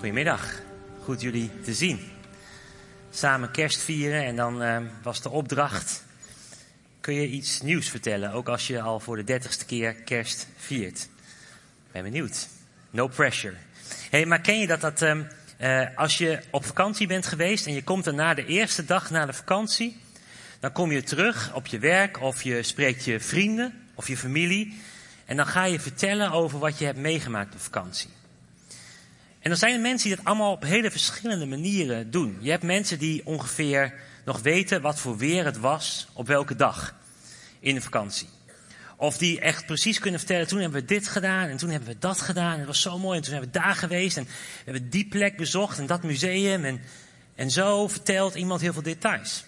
Goedemiddag, goed jullie te zien. Samen kerst vieren en dan uh, was de opdracht. Kun je iets nieuws vertellen, ook als je al voor de dertigste keer kerst viert? Ben benieuwd. No pressure. hey, maar ken je dat dat um, uh, als je op vakantie bent geweest en je komt er na de eerste dag na de vakantie, dan kom je terug op je werk of je spreekt je vrienden of je familie en dan ga je vertellen over wat je hebt meegemaakt op vakantie. En dan zijn er mensen die dat allemaal op hele verschillende manieren doen. Je hebt mensen die ongeveer nog weten wat voor weer het was op welke dag in de vakantie. Of die echt precies kunnen vertellen, toen hebben we dit gedaan en toen hebben we dat gedaan. En het was zo mooi en toen hebben we daar geweest en we hebben die plek bezocht en dat museum. En, en zo vertelt iemand heel veel details.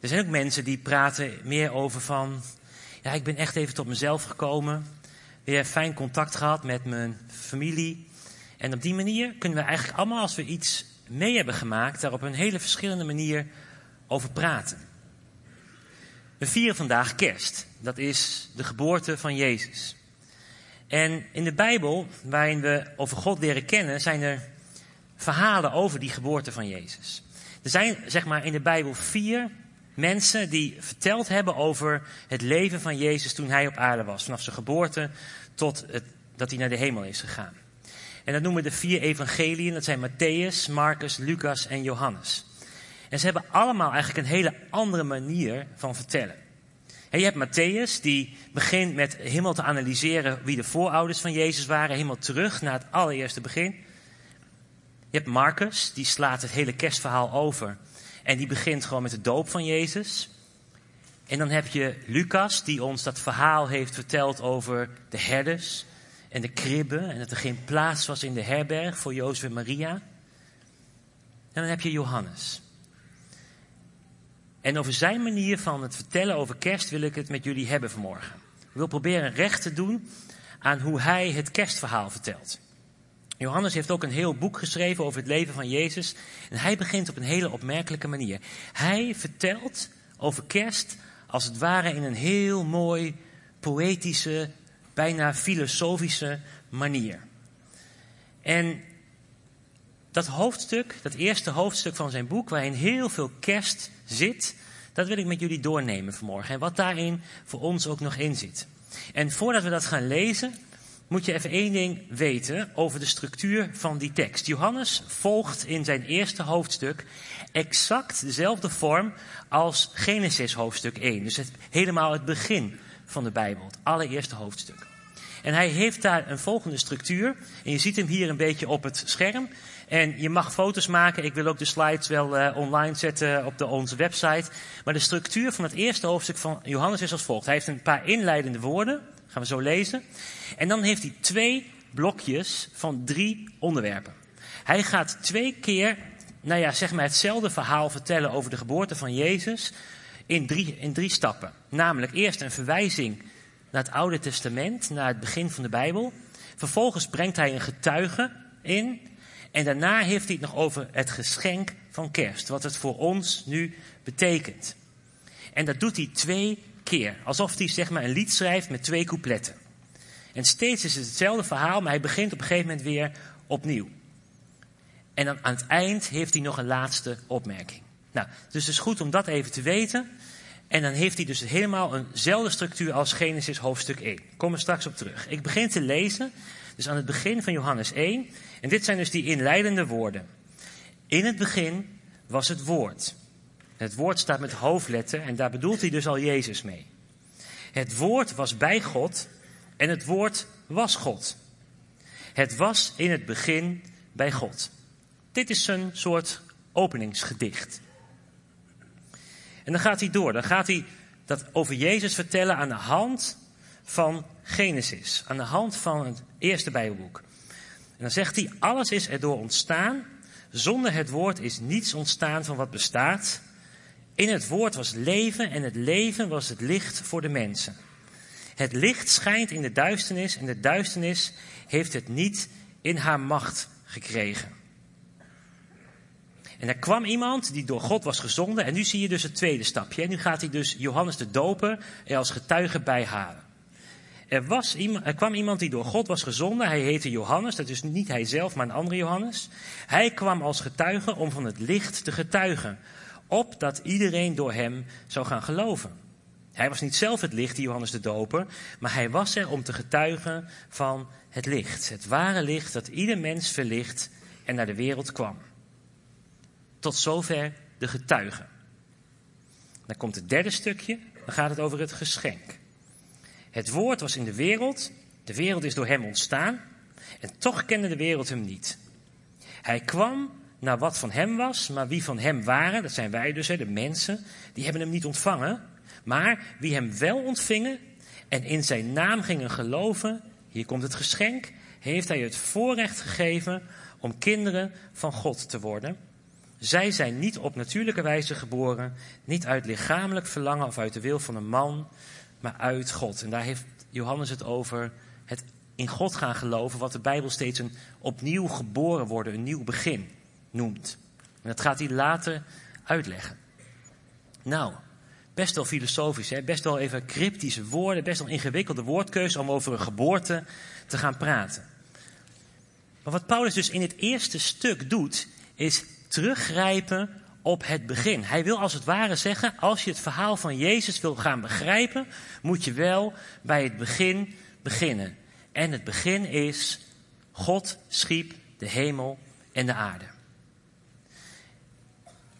Er zijn ook mensen die praten meer over van, ja ik ben echt even tot mezelf gekomen. Weer fijn contact gehad met mijn familie. En op die manier kunnen we eigenlijk allemaal, als we iets mee hebben gemaakt, daar op een hele verschillende manier over praten. We vieren vandaag kerst. Dat is de geboorte van Jezus. En in de Bijbel, waarin we over God leren kennen, zijn er verhalen over die geboorte van Jezus. Er zijn, zeg maar, in de Bijbel vier mensen die verteld hebben over het leven van Jezus toen hij op aarde was. Vanaf zijn geboorte tot het, dat hij naar de hemel is gegaan. En dat noemen we de vier evangeliën. Dat zijn Matthäus, Marcus, Lucas en Johannes. En ze hebben allemaal eigenlijk een hele andere manier van vertellen. En je hebt Matthäus, die begint met helemaal te analyseren wie de voorouders van Jezus waren, helemaal terug naar het allereerste begin. Je hebt Marcus, die slaat het hele kerstverhaal over en die begint gewoon met de doop van Jezus. En dan heb je Lucas, die ons dat verhaal heeft verteld over de herders en de kribben en dat er geen plaats was in de herberg voor Jozef en Maria. En dan heb je Johannes. En over zijn manier van het vertellen over kerst wil ik het met jullie hebben vanmorgen. Ik wil proberen recht te doen aan hoe hij het kerstverhaal vertelt. Johannes heeft ook een heel boek geschreven over het leven van Jezus. En hij begint op een hele opmerkelijke manier. Hij vertelt over kerst als het ware in een heel mooi, poëtische, bijna filosofische manier. En dat hoofdstuk, dat eerste hoofdstuk van zijn boek, waarin heel veel kerst zit, dat wil ik met jullie doornemen vanmorgen. En wat daarin voor ons ook nog in zit. En voordat we dat gaan lezen, moet je even één ding weten over de structuur van die tekst. Johannes volgt in zijn eerste hoofdstuk exact dezelfde vorm als Genesis hoofdstuk 1. Dus het, helemaal het begin van de Bijbel, het allereerste hoofdstuk. En hij heeft daar een volgende structuur. En je ziet hem hier een beetje op het scherm. En je mag foto's maken. Ik wil ook de slides wel uh, online zetten op de, onze website. Maar de structuur van het eerste hoofdstuk van Johannes is als volgt. Hij heeft een paar inleidende woorden. Gaan we zo lezen. En dan heeft hij twee blokjes van drie onderwerpen. Hij gaat twee keer, nou ja, zeg maar hetzelfde verhaal vertellen over de geboorte van Jezus. In drie, in drie stappen. Namelijk eerst een verwijzing naar het Oude Testament, naar het begin van de Bijbel. Vervolgens brengt hij een getuige in. En daarna heeft hij het nog over het geschenk van kerst, wat het voor ons nu betekent. En dat doet hij twee keer, alsof hij zeg maar een lied schrijft met twee coupletten. En steeds is het hetzelfde verhaal, maar hij begint op een gegeven moment weer opnieuw. En dan aan het eind heeft hij nog een laatste opmerking. Nou, dus het is goed om dat even te weten. En dan heeft hij dus helemaal eenzelfde structuur als Genesis hoofdstuk 1. Ik kom er straks op terug. Ik begin te lezen, dus aan het begin van Johannes 1. En dit zijn dus die inleidende woorden. In het begin was het woord. Het woord staat met hoofdletter en daar bedoelt hij dus al Jezus mee. Het woord was bij God en het woord was God. Het was in het begin bij God. Dit is een soort openingsgedicht. En dan gaat hij door. Dan gaat hij dat over Jezus vertellen aan de hand van Genesis. Aan de hand van het eerste Bijbelboek. En dan zegt hij, alles is erdoor ontstaan. Zonder het woord is niets ontstaan van wat bestaat. In het woord was leven en het leven was het licht voor de mensen. Het licht schijnt in de duisternis en de duisternis heeft het niet in haar macht gekregen. En er kwam iemand die door God was gezonden. En nu zie je dus het tweede stapje. En nu gaat hij dus Johannes de Doper er als getuige bijhalen. Er, was er kwam iemand die door God was gezonden. Hij heette Johannes. Dat is niet hij zelf, maar een andere Johannes. Hij kwam als getuige om van het licht te getuigen. Opdat iedereen door hem zou gaan geloven. Hij was niet zelf het licht, die Johannes de Doper. Maar hij was er om te getuigen van het licht. Het ware licht dat ieder mens verlicht en naar de wereld kwam. Tot zover de getuige. Dan komt het derde stukje. Dan gaat het over het geschenk. Het woord was in de wereld, de wereld is door hem ontstaan en toch kende de wereld hem niet. Hij kwam naar wat van hem was, maar wie van hem waren, dat zijn wij dus, de mensen, die hebben hem niet ontvangen. Maar wie hem wel ontvingen en in zijn naam gingen geloven, hier komt het geschenk, heeft hij het voorrecht gegeven om kinderen van God te worden. Zij zijn niet op natuurlijke wijze geboren, niet uit lichamelijk verlangen of uit de wil van een man, maar uit God. En daar heeft Johannes het over het in God gaan geloven, wat de Bijbel steeds een opnieuw geboren worden, een nieuw begin noemt. En dat gaat hij later uitleggen. Nou, best wel filosofisch, hè? best wel even cryptische woorden, best wel ingewikkelde woordkeuze om over een geboorte te gaan praten. Maar wat Paulus dus in het eerste stuk doet, is teruggrijpen op het begin. Hij wil als het ware zeggen, als je het verhaal van Jezus wil gaan begrijpen, moet je wel bij het begin beginnen. En het begin is, God schiep de hemel en de aarde.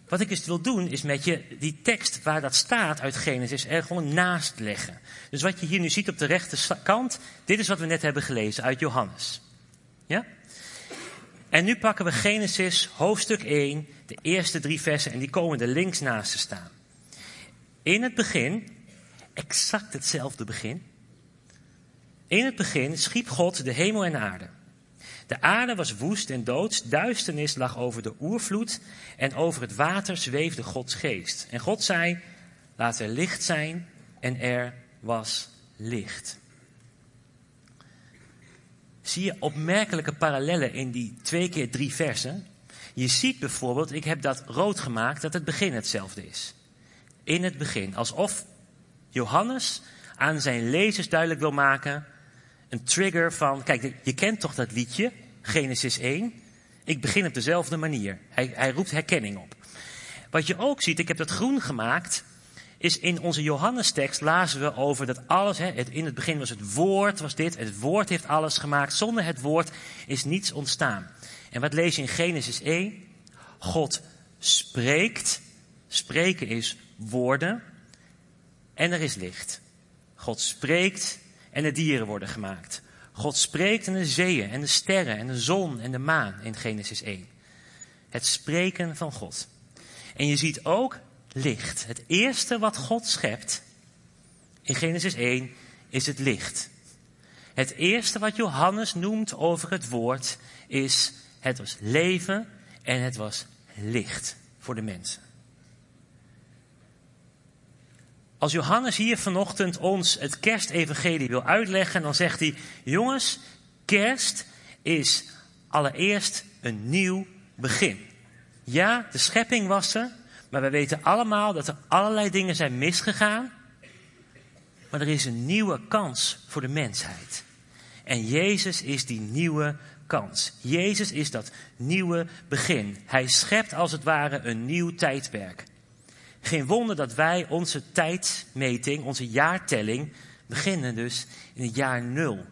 Wat ik dus wil doen, is met je die tekst waar dat staat uit Genesis er gewoon naast leggen. Dus wat je hier nu ziet op de rechterkant, dit is wat we net hebben gelezen uit Johannes. Ja? En nu pakken we Genesis hoofdstuk 1, de eerste drie versen, en die komen er links naast te staan. In het begin, exact hetzelfde begin. In het begin schiep God de hemel en de aarde. De aarde was woest en doods, duisternis lag over de oervloed en over het water zweefde Gods geest. En God zei, laat er licht zijn en er was licht. Zie je opmerkelijke parallellen in die twee keer drie versen? Je ziet bijvoorbeeld, ik heb dat rood gemaakt, dat het begin hetzelfde is. In het begin. Alsof Johannes aan zijn lezers duidelijk wil maken, een trigger van, kijk, je kent toch dat liedje, Genesis 1? Ik begin op dezelfde manier. Hij, hij roept herkenning op. Wat je ook ziet, ik heb dat groen gemaakt, is in onze Johannestekst lazen we over dat alles, hè, het, in het begin was het woord, was dit, het woord heeft alles gemaakt. Zonder het woord is niets ontstaan. En wat lees je in Genesis 1? God spreekt, spreken is woorden, en er is licht. God spreekt en de dieren worden gemaakt. God spreekt en de zeeën en de sterren en de zon en de maan in Genesis 1. Het spreken van God. En je ziet ook licht. Het eerste wat God schept in Genesis 1 is het licht. Het eerste wat Johannes noemt over het woord is het was leven en het was licht voor de mensen. Als Johannes hier vanochtend ons het kerstevangelie wil uitleggen, dan zegt hij, jongens, kerst is allereerst een nieuw begin. Ja, de schepping was er, maar we weten allemaal dat er allerlei dingen zijn misgegaan. Maar er is een nieuwe kans voor de mensheid. En Jezus is die nieuwe kans. Jezus is dat nieuwe begin. Hij schept als het ware een nieuw tijdperk. Geen wonder dat wij onze tijdmeting, onze jaartelling, beginnen dus in het jaar nul.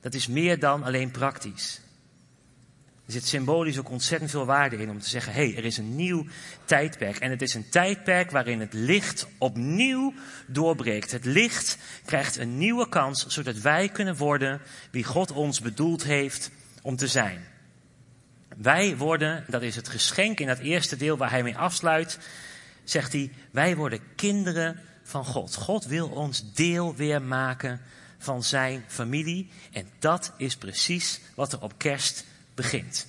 Dat is meer dan alleen praktisch. Er zit symbolisch ook ontzettend veel waarde in om te zeggen: hé, hey, er is een nieuw tijdperk. En het is een tijdperk waarin het licht opnieuw doorbreekt. Het licht krijgt een nieuwe kans, zodat wij kunnen worden wie God ons bedoeld heeft om te zijn. Wij worden, dat is het geschenk in dat eerste deel waar hij mee afsluit, zegt hij, wij worden kinderen van God. God wil ons deel weer maken van zijn familie. En dat is precies wat er op kerst begint.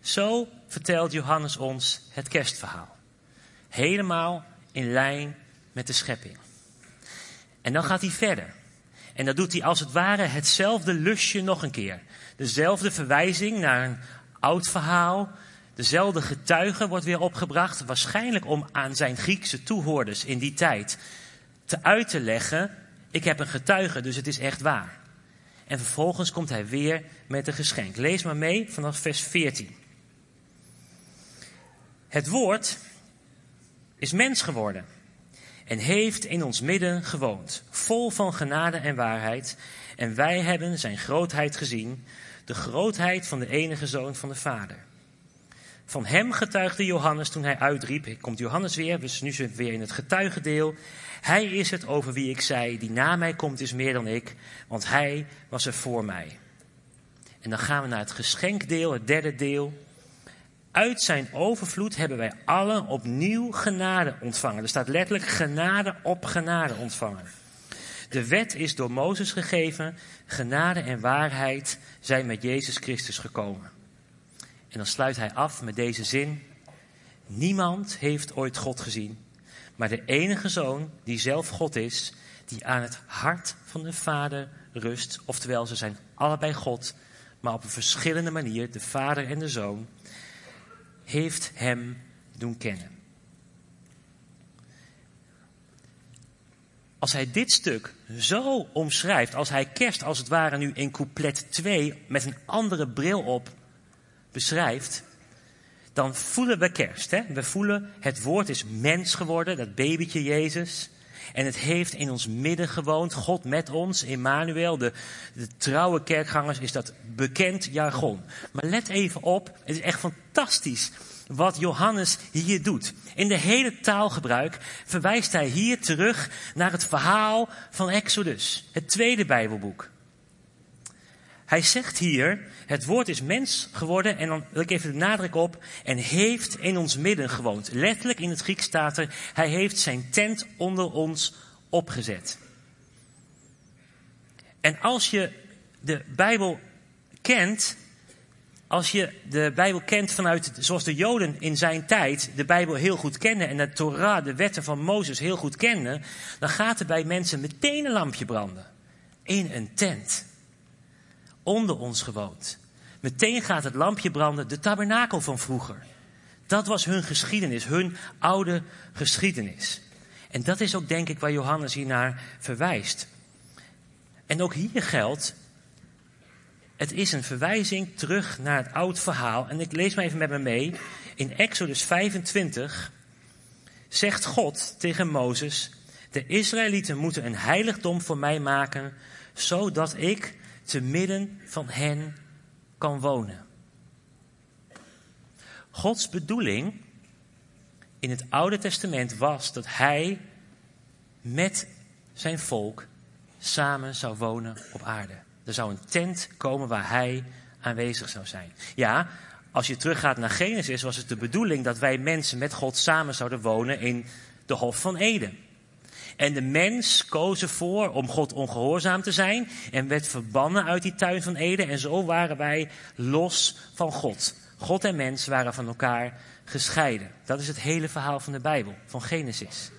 Zo vertelt Johannes ons het kerstverhaal. Helemaal in lijn met de schepping. En dan gaat hij verder. En dan doet hij als het ware hetzelfde lusje nog een keer. Dezelfde verwijzing naar een oud verhaal. Dezelfde getuige wordt weer opgebracht. Waarschijnlijk om aan zijn Griekse toehoorders in die tijd te uit te leggen, ik heb een getuige, dus het is echt waar. En vervolgens komt hij weer met een geschenk. Lees maar mee vanaf vers 14. Het woord is mens geworden en heeft in ons midden gewoond, vol van genade en waarheid. En wij hebben zijn grootheid gezien, de grootheid van de enige zoon van de Vader. Van hem getuigde Johannes toen hij uitriep, komt Johannes weer, nu zitten we weer in het getuigendeel. Hij is het over wie ik zei, die na mij komt is meer dan ik, want hij was er voor mij. En dan gaan we naar het geschenkdeel, het derde deel. Uit zijn overvloed hebben wij allen opnieuw genade ontvangen. Er staat letterlijk genade op genade ontvangen. De wet is door Mozes gegeven, genade en waarheid zijn met Jezus Christus gekomen. En dan sluit hij af met deze zin. Niemand heeft ooit God gezien, maar de enige zoon die zelf God is, die aan het hart van de Vader rust. Oftewel, ze zijn allebei God, maar op een verschillende manier, de Vader en de Zoon, heeft hem doen kennen. Als hij dit stuk zo omschrijft, als hij kerst als het ware nu in couplet 2 met een andere bril op beschrijft, dan voelen we kerst. Hè? We voelen het woord is mens geworden, dat babytje Jezus. En het heeft in ons midden gewoond, God met ons, Emmanuel. De, de trouwe kerkgangers is dat bekend jargon. Maar let even op, het is echt fantastisch wat Johannes hier doet. In de hele taalgebruik verwijst hij hier terug naar het verhaal van Exodus, het tweede Bijbelboek. Hij zegt hier, het woord is mens geworden en dan wil ik even de nadruk op, en heeft in ons midden gewoond. Letterlijk in het Grieks staat er, hij heeft zijn tent onder ons opgezet. En als je de Bijbel kent, als je de Bijbel kent vanuit, zoals de Joden in zijn tijd de Bijbel heel goed kennen en de Torah, de wetten van Mozes heel goed kennen, dan gaat er bij mensen meteen een lampje branden. In een tent onder ons gewoond. Meteen gaat het lampje branden, de tabernakel van vroeger. Dat was hun geschiedenis, hun oude geschiedenis. En dat is ook denk ik waar Johannes hier naar verwijst. En ook hier geldt, het is een verwijzing terug naar het oud verhaal. En ik lees maar even met me mee. In Exodus 25 zegt God tegen Mozes, de Israëlieten moeten een heiligdom voor mij maken, zodat ik te midden van hen kan wonen. Gods bedoeling in het Oude Testament was dat Hij met zijn volk samen zou wonen op aarde. Er zou een tent komen waar Hij aanwezig zou zijn. Ja, als je teruggaat naar Genesis, was het de bedoeling dat wij mensen met God samen zouden wonen in de Hof van Eden. En de mens koos ervoor om God ongehoorzaam te zijn en werd verbannen uit die tuin van Eden. En zo waren wij los van God. God en mens waren van elkaar gescheiden. Dat is het hele verhaal van de Bijbel, van Genesis.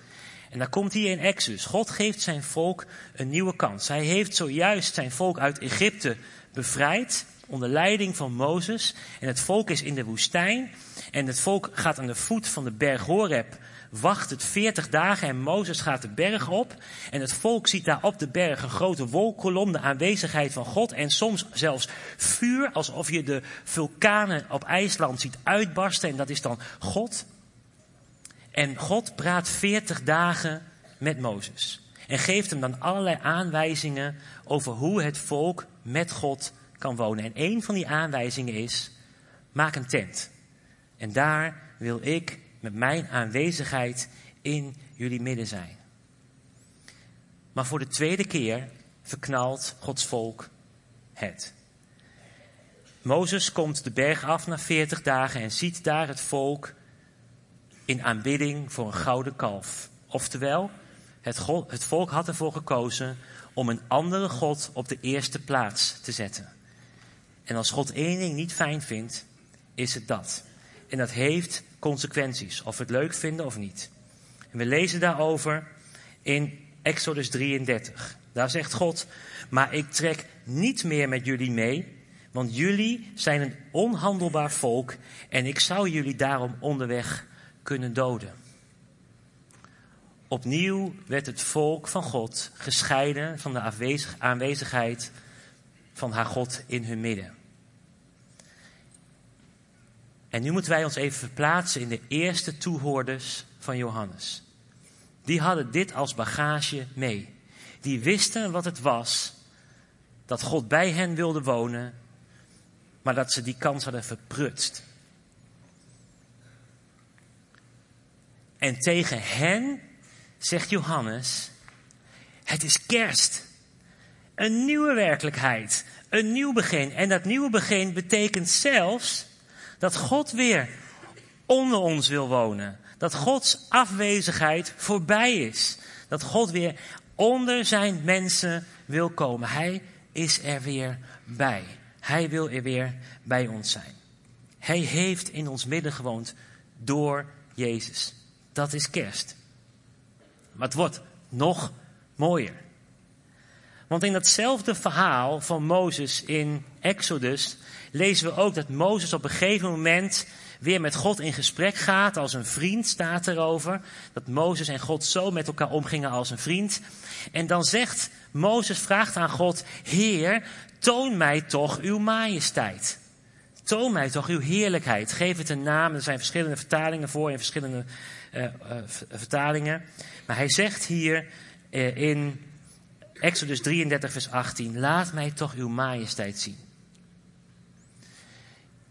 En daar komt hier in Exodus. God geeft zijn volk een nieuwe kans. Hij heeft zojuist zijn volk uit Egypte bevrijd onder leiding van Mozes. En het volk is in de woestijn. En het volk gaat aan de voet van de berg Horeb wacht het 40 dagen en Mozes gaat de berg op. En het volk ziet daar op de berg een grote wolkolom, de aanwezigheid van God. En soms zelfs vuur, alsof je de vulkanen op IJsland ziet uitbarsten. En dat is dan God. En God praat 40 dagen met Mozes. En geeft hem dan allerlei aanwijzingen over hoe het volk met God kan wonen. En een van die aanwijzingen is: maak een tent. En daar wil ik met mijn aanwezigheid in jullie midden zijn. Maar voor de tweede keer verknalt Gods volk het. Mozes komt de berg af na 40 dagen en ziet daar het volk in aanbidding voor een gouden kalf. Oftewel, het, het volk had ervoor gekozen om een andere God op de eerste plaats te zetten. En als God één ding niet fijn vindt, is het dat. En dat heeft consequenties, of we het leuk vinden of niet. En we lezen daarover in Exodus 33. Daar zegt God, maar ik trek niet meer met jullie mee, want jullie zijn een onhandelbaar volk en ik zou jullie daarom onderweg kunnen doden. Opnieuw werd het volk van God gescheiden van de aanwezigheid van haar God in hun midden. En nu moeten wij ons even verplaatsen in de eerste toehoorders van Johannes. Die hadden dit als bagage mee. Die wisten wat het was dat God bij hen wilde wonen, maar dat ze die kans hadden verprutst. En tegen hen zegt Johannes: Het is kerst. Een nieuwe werkelijkheid. Een nieuw begin. En dat nieuwe begin betekent zelfs dat God weer onder ons wil wonen. Dat Gods afwezigheid voorbij is. Dat God weer onder zijn mensen wil komen. Hij is er weer bij. Hij wil er weer bij ons zijn. Hij heeft in ons midden gewoond door Jezus. Dat is kerst. Maar het wordt nog mooier. Want in datzelfde verhaal van Mozes in Exodus lezen we ook dat Mozes op een gegeven moment weer met God in gesprek gaat als een vriend, staat erover. Dat Mozes en God zo met elkaar omgingen als een vriend. En dan zegt Mozes, vraagt aan God, Heer, toon mij toch uw majesteit. Toon mij toch uw heerlijkheid. Geef het een naam. Er zijn verschillende vertalingen voor in verschillende uh, vertalingen. Maar hij zegt hier uh, in Exodus 33, vers 18: Laat mij toch uw majesteit zien.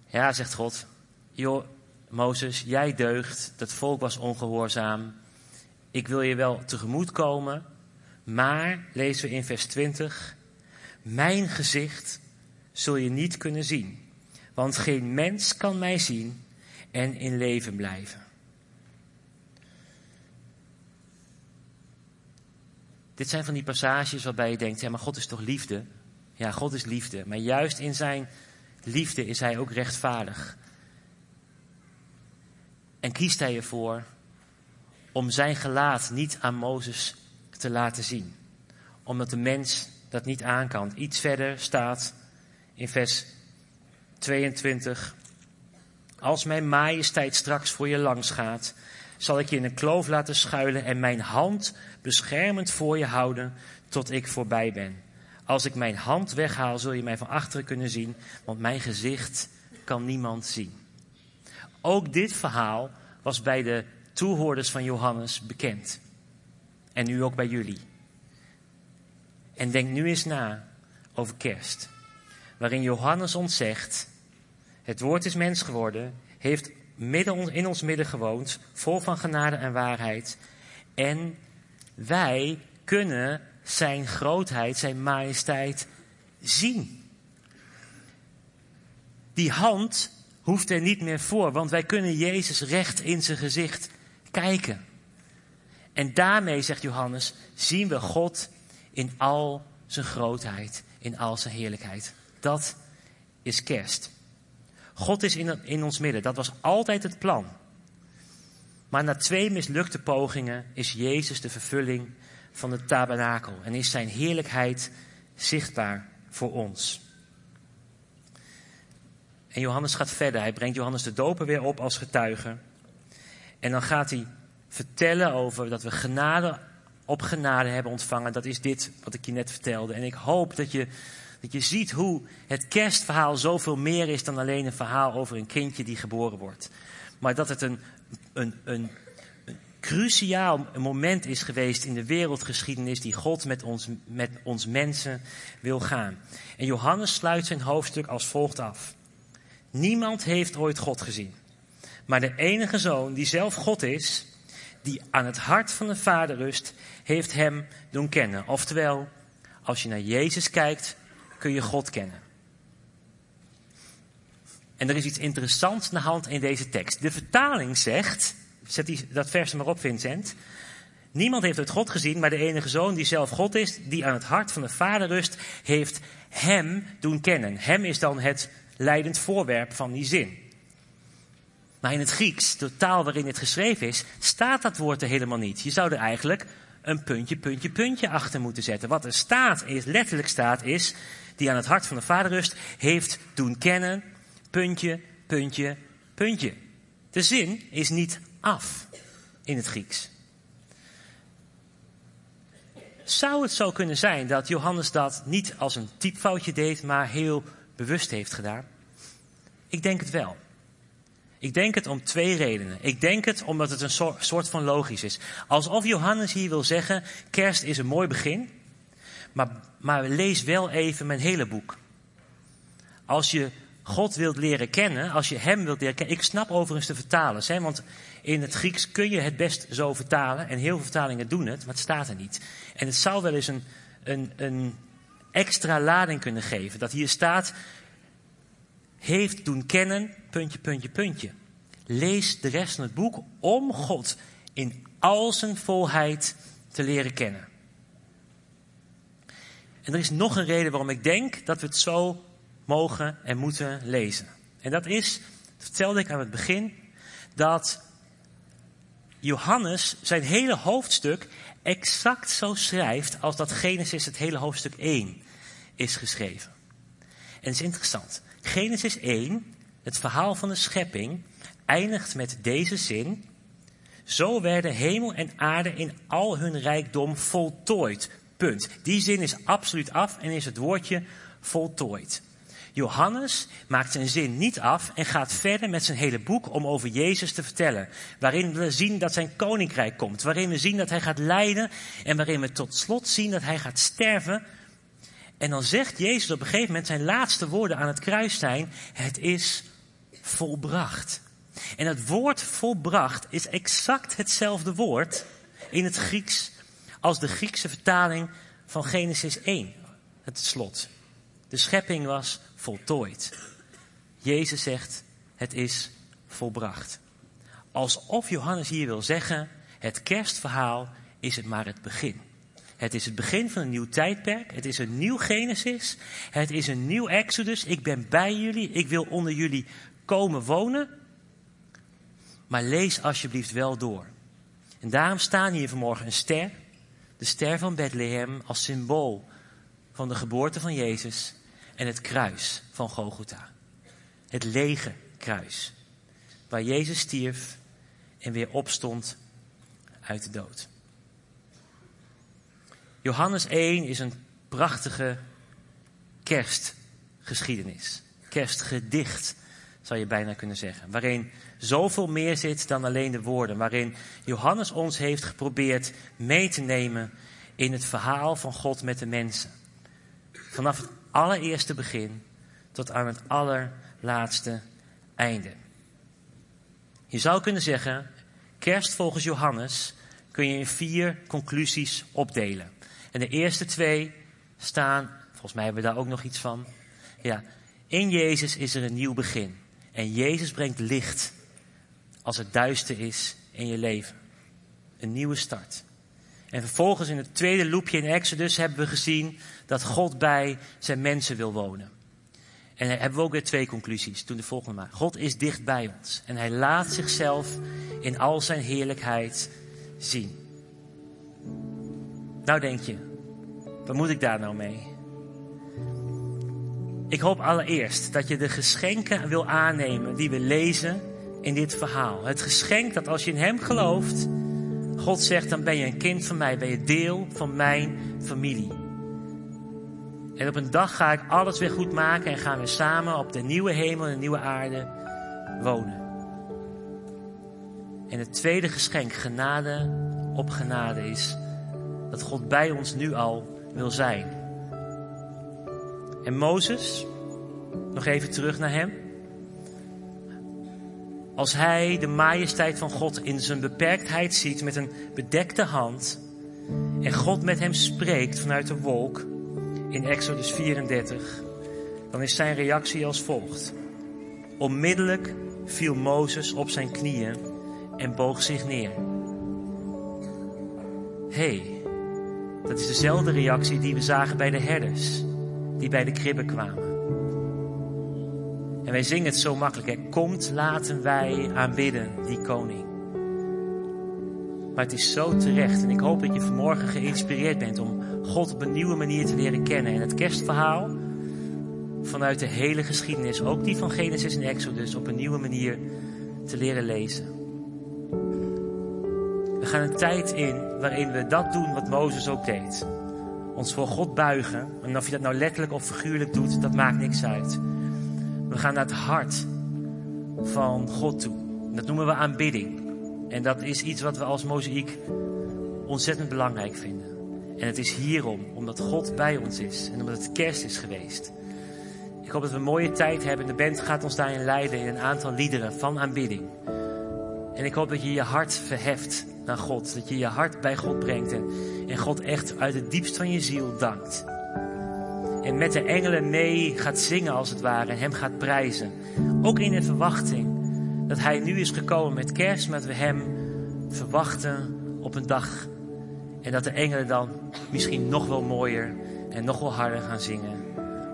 Ja, zegt God. Joh, Mozes, jij deugt. Dat volk was ongehoorzaam. Ik wil je wel tegemoet komen. Maar, lezen we in vers 20. Mijn gezicht zul je niet kunnen zien. Want geen mens kan mij zien en in leven blijven. Dit zijn van die passages waarbij je denkt, ja maar God is toch liefde? Ja, God is liefde. Maar juist in zijn liefde is hij ook rechtvaardig. En kiest hij ervoor om zijn gelaat niet aan Mozes te laten zien. Omdat de mens dat niet aan kan. Iets verder staat in vers 22. Als mijn majesteit straks voor je langs gaat, zal ik je in een kloof laten schuilen en mijn hand beschermend voor je houden tot ik voorbij ben. Als ik mijn hand weghaal, zul je mij van achteren kunnen zien, want mijn gezicht kan niemand zien. Ook dit verhaal was bij de toehoorders van Johannes bekend. En nu ook bij jullie. En denk nu eens na over kerst. Waarin Johannes ons zegt: Het woord is mens geworden, heeft midden in ons midden gewoond, vol van genade en waarheid. En wij kunnen zijn grootheid, zijn majesteit zien. Die hand hoeft er niet meer voor, want wij kunnen Jezus recht in zijn gezicht kijken. En daarmee, zegt Johannes, zien we God in al zijn grootheid, in al zijn heerlijkheid. Dat is kerst. God is in, in ons midden. Dat was altijd het plan. Maar na twee mislukte pogingen is Jezus de vervulling van de tabernakel en is zijn heerlijkheid zichtbaar voor ons. En Johannes gaat verder. Hij brengt Johannes de Doper weer op als getuige. En dan gaat hij vertellen over dat we genade op genade hebben ontvangen. Dat is dit wat ik je net vertelde. En ik hoop dat je, dat je ziet hoe het kerstverhaal zoveel meer is dan alleen een verhaal over een kindje die geboren wordt. Maar dat het een, een, een, een cruciaal moment is geweest in de wereldgeschiedenis die God met ons, met ons mensen wil gaan. En Johannes sluit zijn hoofdstuk als volgt af. Niemand heeft ooit God gezien. Maar de enige zoon die zelf God is, die aan het hart van de Vader rust, heeft hem doen kennen. Oftewel, als je naar Jezus kijkt, kun je God kennen. En er is iets interessants aan hand in deze tekst. De vertaling zegt, zet die, dat vers maar op Vincent. Niemand heeft het God gezien, maar de enige zoon die zelf God is, die aan het hart van de Vader rust, heeft hem doen kennen. Hem is dan het leidend voorwerp van die zin. Maar in het Grieks, de taal waarin het geschreven is, staat dat woord er helemaal niet. Je zou er eigenlijk een puntje, puntje, puntje achter moeten zetten. Wat er staat, is, letterlijk staat, is, die aan het hart van de Vader rust, heeft doen kennen, puntje, puntje, puntje. De zin is niet af in het Grieks. zou het zo kunnen zijn dat Johannes dat niet als een typfoutje deed, maar heel bewust heeft gedaan? Ik denk het wel. Ik denk het om twee redenen. Ik denk het omdat het een soort van logisch is. Alsof Johannes hier wil zeggen: kerst is een mooi begin, maar, maar lees wel even mijn hele boek. Als je God wilt leren kennen, als je Hem wilt leren kennen. Ik snap overigens de vertalers, hè, want in het Grieks kun je het best zo vertalen. En heel veel vertalingen doen het, maar het staat er niet. En het zou wel eens een, een, een extra lading kunnen geven. Dat hier staat, heeft doen kennen, puntje, puntje, puntje. Lees de rest van het boek om God in al zijn volheid te leren kennen. En er is nog een reden waarom ik denk dat we het zo mogen en moeten lezen. En dat is, dat vertelde ik aan het begin, dat Johannes zijn hele hoofdstuk exact zo schrijft als dat Genesis het hele hoofdstuk 1 is geschreven. En is interessant. Genesis 1, het verhaal van de schepping, eindigt met deze zin. Zo werden hemel en aarde in al hun rijkdom voltooid. Punt. Die zin is absoluut af en is het woordje voltooid. Johannes maakt zijn zin niet af en gaat verder met zijn hele boek om over Jezus te vertellen. Waarin we zien dat zijn koninkrijk komt. Waarin we zien dat hij gaat lijden. En waarin we tot slot zien dat hij gaat sterven. En dan zegt Jezus op een gegeven moment zijn laatste woorden aan het kruis zijn. Het is volbracht. En het woord volbracht is exact hetzelfde woord in het Grieks als de Griekse vertaling van Genesis 1, het slot. De schepping was voltooid. Jezus zegt, het is volbracht. Alsof Johannes hier wil zeggen, het kerstverhaal is het maar het begin. Het is het begin van een nieuw tijdperk. Het is een nieuw Genesis. Het is een nieuw Exodus. Ik ben bij jullie. Ik wil onder jullie komen wonen. Maar lees alsjeblieft wel door. En daarom staan hier vanmorgen een ster. De ster van Bethlehem als symbool van de geboorte van Jezus en het kruis van Golgotha. Het lege kruis. Waar Jezus stierf en weer opstond uit de dood. Johannes 1 is een prachtige kerstgeschiedenis. Kerstgedicht, zou je bijna kunnen zeggen. Waarin zoveel meer zit dan alleen de woorden. Waarin Johannes ons heeft geprobeerd mee te nemen in het verhaal van God met de mensen. Vanaf het allereerste begin tot aan het allerlaatste einde. Je zou kunnen zeggen, kerst volgens Johannes kun je in vier conclusies opdelen. En de eerste twee staan, volgens mij hebben we daar ook nog iets van. Ja, in Jezus is er een nieuw begin. En Jezus brengt licht als het duister is in je leven. Een nieuwe start. En vervolgens in het tweede loopje in Exodus hebben we gezien dat God bij zijn mensen wil wonen. En hebben we ook weer twee conclusies. Toen de volgende maar. God is dicht bij ons. En hij laat zichzelf in al zijn heerlijkheid zien. Nou denk je, wat moet ik daar nou mee? Ik hoop allereerst dat je de geschenken wil aannemen die we lezen in dit verhaal. Het geschenk dat als je in Hem gelooft, God zegt, dan ben je een kind van mij, ben je deel van mijn familie. En op een dag ga ik alles weer goed maken en gaan we samen op de nieuwe hemel en de nieuwe aarde wonen. En het tweede geschenk, genade op genade, is dat God bij ons nu al wil zijn. En Mozes, nog even terug naar hem. Als hij de majesteit van God in zijn beperktheid ziet met een bedekte hand en God met hem spreekt vanuit de wolk in Exodus 34, dan is zijn reactie als volgt. Onmiddellijk viel Mozes op zijn knieën en boog zich neer. Hé, hey, dat is dezelfde reactie die we zagen bij de herders, die bij de kribben kwamen. En wij zingen het zo makkelijk. Hè? Komt, laten wij aanbidden die koning. Maar het is zo terecht. En ik hoop dat je vanmorgen geïnspireerd bent om God op een nieuwe manier te leren kennen. En het kerstverhaal vanuit de hele geschiedenis, ook die van Genesis en Exodus, op een nieuwe manier te leren lezen. We gaan een tijd in waarin we dat doen wat Mozes ook deed. ons voor God buigen. En of je dat nou letterlijk of figuurlijk doet, dat maakt niks uit. We gaan naar het hart van God toe. Dat noemen we aanbidding. En dat is iets wat we als mozaïek ontzettend belangrijk vinden. En het is hierom, omdat God bij ons is en omdat het kerst is geweest. Ik hoop dat we een mooie tijd hebben. De band gaat ons daarin leiden in een aantal liederen van aanbidding. En ik hoop dat je je hart verheft naar God. Dat je je hart bij God brengt en, en God echt uit het diepst van je ziel dankt. En met de engelen mee gaat zingen als het ware en hem gaat prijzen. Ook in de verwachting dat hij nu is gekomen met kerst, maar dat we hem verwachten op een dag. En dat de engelen dan misschien nog wel mooier en nog wel harder gaan zingen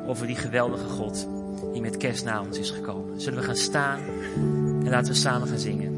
over die geweldige God die met kerst naar ons is gekomen. Zullen we gaan staan en laten we samen gaan zingen.